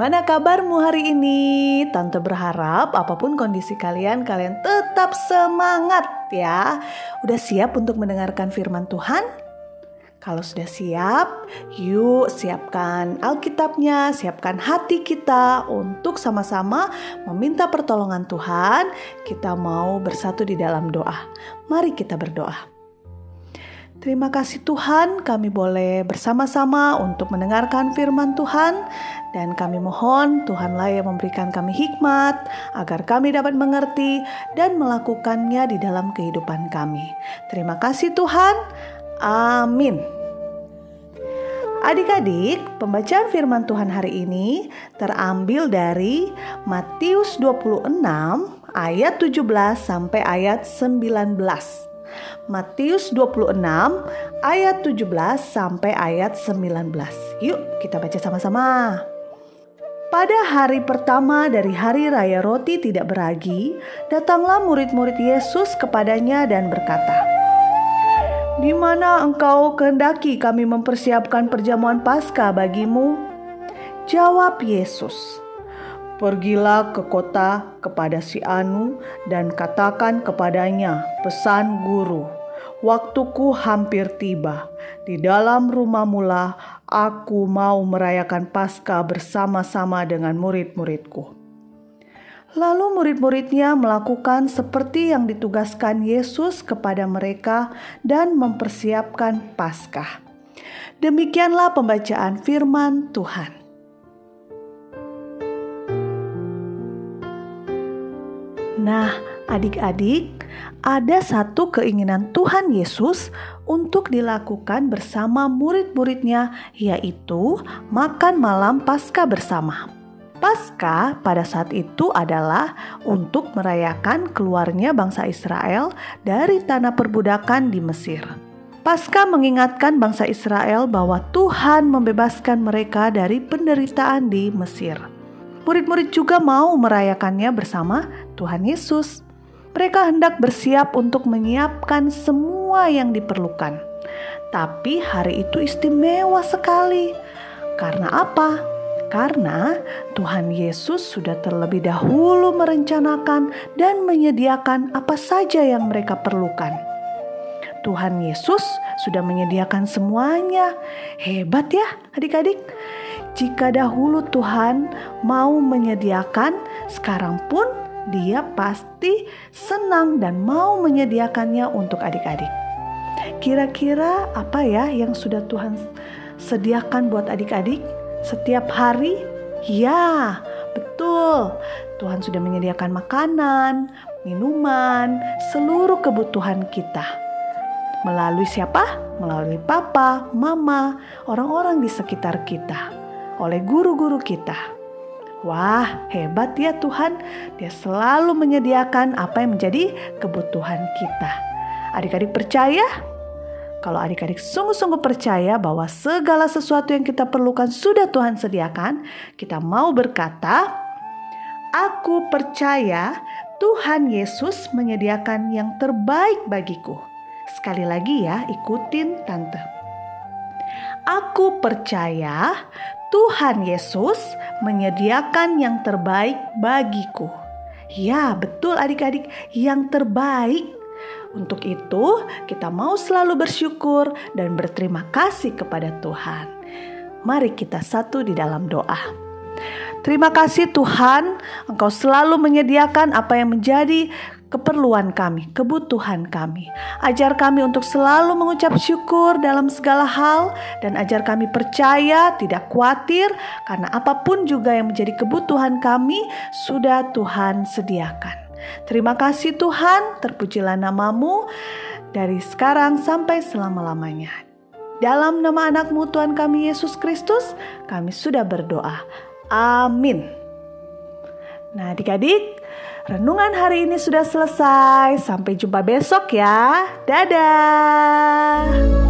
bagaimana kabarmu hari ini? Tante berharap apa pun kondisi kalian, kalian tetap semangat ya. Udah siap untuk mendengarkan firman Tuhan? Kalau sudah siap, yuk siapkan Alkitabnya, siapkan hati kita untuk sama-sama meminta pertolongan Tuhan. Kita mau bersatu di dalam doa. Mari kita berdoa. Terima kasih Tuhan, kami boleh bersama-sama untuk mendengarkan firman Tuhan, dan kami mohon Tuhanlah yang memberikan kami hikmat agar kami dapat mengerti dan melakukannya di dalam kehidupan kami. Terima kasih Tuhan, amin. Adik-adik, pembacaan firman Tuhan hari ini terambil dari Matius 26 ayat 17 sampai ayat 19. Matius 26 ayat 17 sampai ayat 19. Yuk kita baca sama-sama. Pada hari pertama dari hari raya roti tidak beragi, datanglah murid-murid Yesus kepadanya dan berkata, "Di mana engkau kehendaki kami mempersiapkan perjamuan Paskah bagimu?" Jawab Yesus, Pergilah ke kota kepada si Anu dan katakan kepadanya pesan guru. Waktuku hampir tiba. Di dalam rumah mula aku mau merayakan Paskah bersama-sama dengan murid-muridku. Lalu murid-muridnya melakukan seperti yang ditugaskan Yesus kepada mereka dan mempersiapkan Paskah. Demikianlah pembacaan firman Tuhan. Nah, adik-adik, ada satu keinginan Tuhan Yesus untuk dilakukan bersama murid-muridnya, yaitu makan malam Paskah bersama. Paskah pada saat itu adalah untuk merayakan keluarnya bangsa Israel dari tanah perbudakan di Mesir. Paskah mengingatkan bangsa Israel bahwa Tuhan membebaskan mereka dari penderitaan di Mesir. Murid-murid juga mau merayakannya bersama Tuhan Yesus. Mereka hendak bersiap untuk menyiapkan semua yang diperlukan. Tapi hari itu istimewa sekali. Karena apa? Karena Tuhan Yesus sudah terlebih dahulu merencanakan dan menyediakan apa saja yang mereka perlukan. Tuhan Yesus sudah menyediakan semuanya. Hebat ya, adik-adik. Jika dahulu Tuhan mau menyediakan, sekarang pun dia pasti senang dan mau menyediakannya untuk adik-adik. Kira-kira apa ya yang sudah Tuhan sediakan buat adik-adik setiap hari? Ya, betul. Tuhan sudah menyediakan makanan, minuman, seluruh kebutuhan kita. Melalui siapa? Melalui papa, mama, orang-orang di sekitar kita, oleh guru-guru kita. Wah, hebat ya Tuhan. Dia selalu menyediakan apa yang menjadi kebutuhan kita. Adik-adik percaya? Kalau adik-adik sungguh-sungguh percaya bahwa segala sesuatu yang kita perlukan sudah Tuhan sediakan, kita mau berkata, "Aku percaya Tuhan Yesus menyediakan yang terbaik bagiku." Sekali lagi ya, ikutin tante. Aku percaya Tuhan Yesus menyediakan yang terbaik bagiku. Ya, betul adik-adik, yang terbaik. Untuk itu, kita mau selalu bersyukur dan berterima kasih kepada Tuhan. Mari kita satu di dalam doa. Terima kasih Tuhan, Engkau selalu menyediakan apa yang menjadi keperluan kami, kebutuhan kami. Ajar kami untuk selalu mengucap syukur dalam segala hal dan ajar kami percaya, tidak khawatir karena apa pun juga yang menjadi kebutuhan kami sudah Tuhan sediakan. Terima kasih Tuhan, terpujilah namamu dari sekarang sampai selama-lamanya. Dalam nama anakmu Tuhan kami Yesus Kristus, kami sudah berdoa. Amin. Nah, adik-adik, renungan hari ini sudah selesai. Sampai jumpa besok ya. Dadah.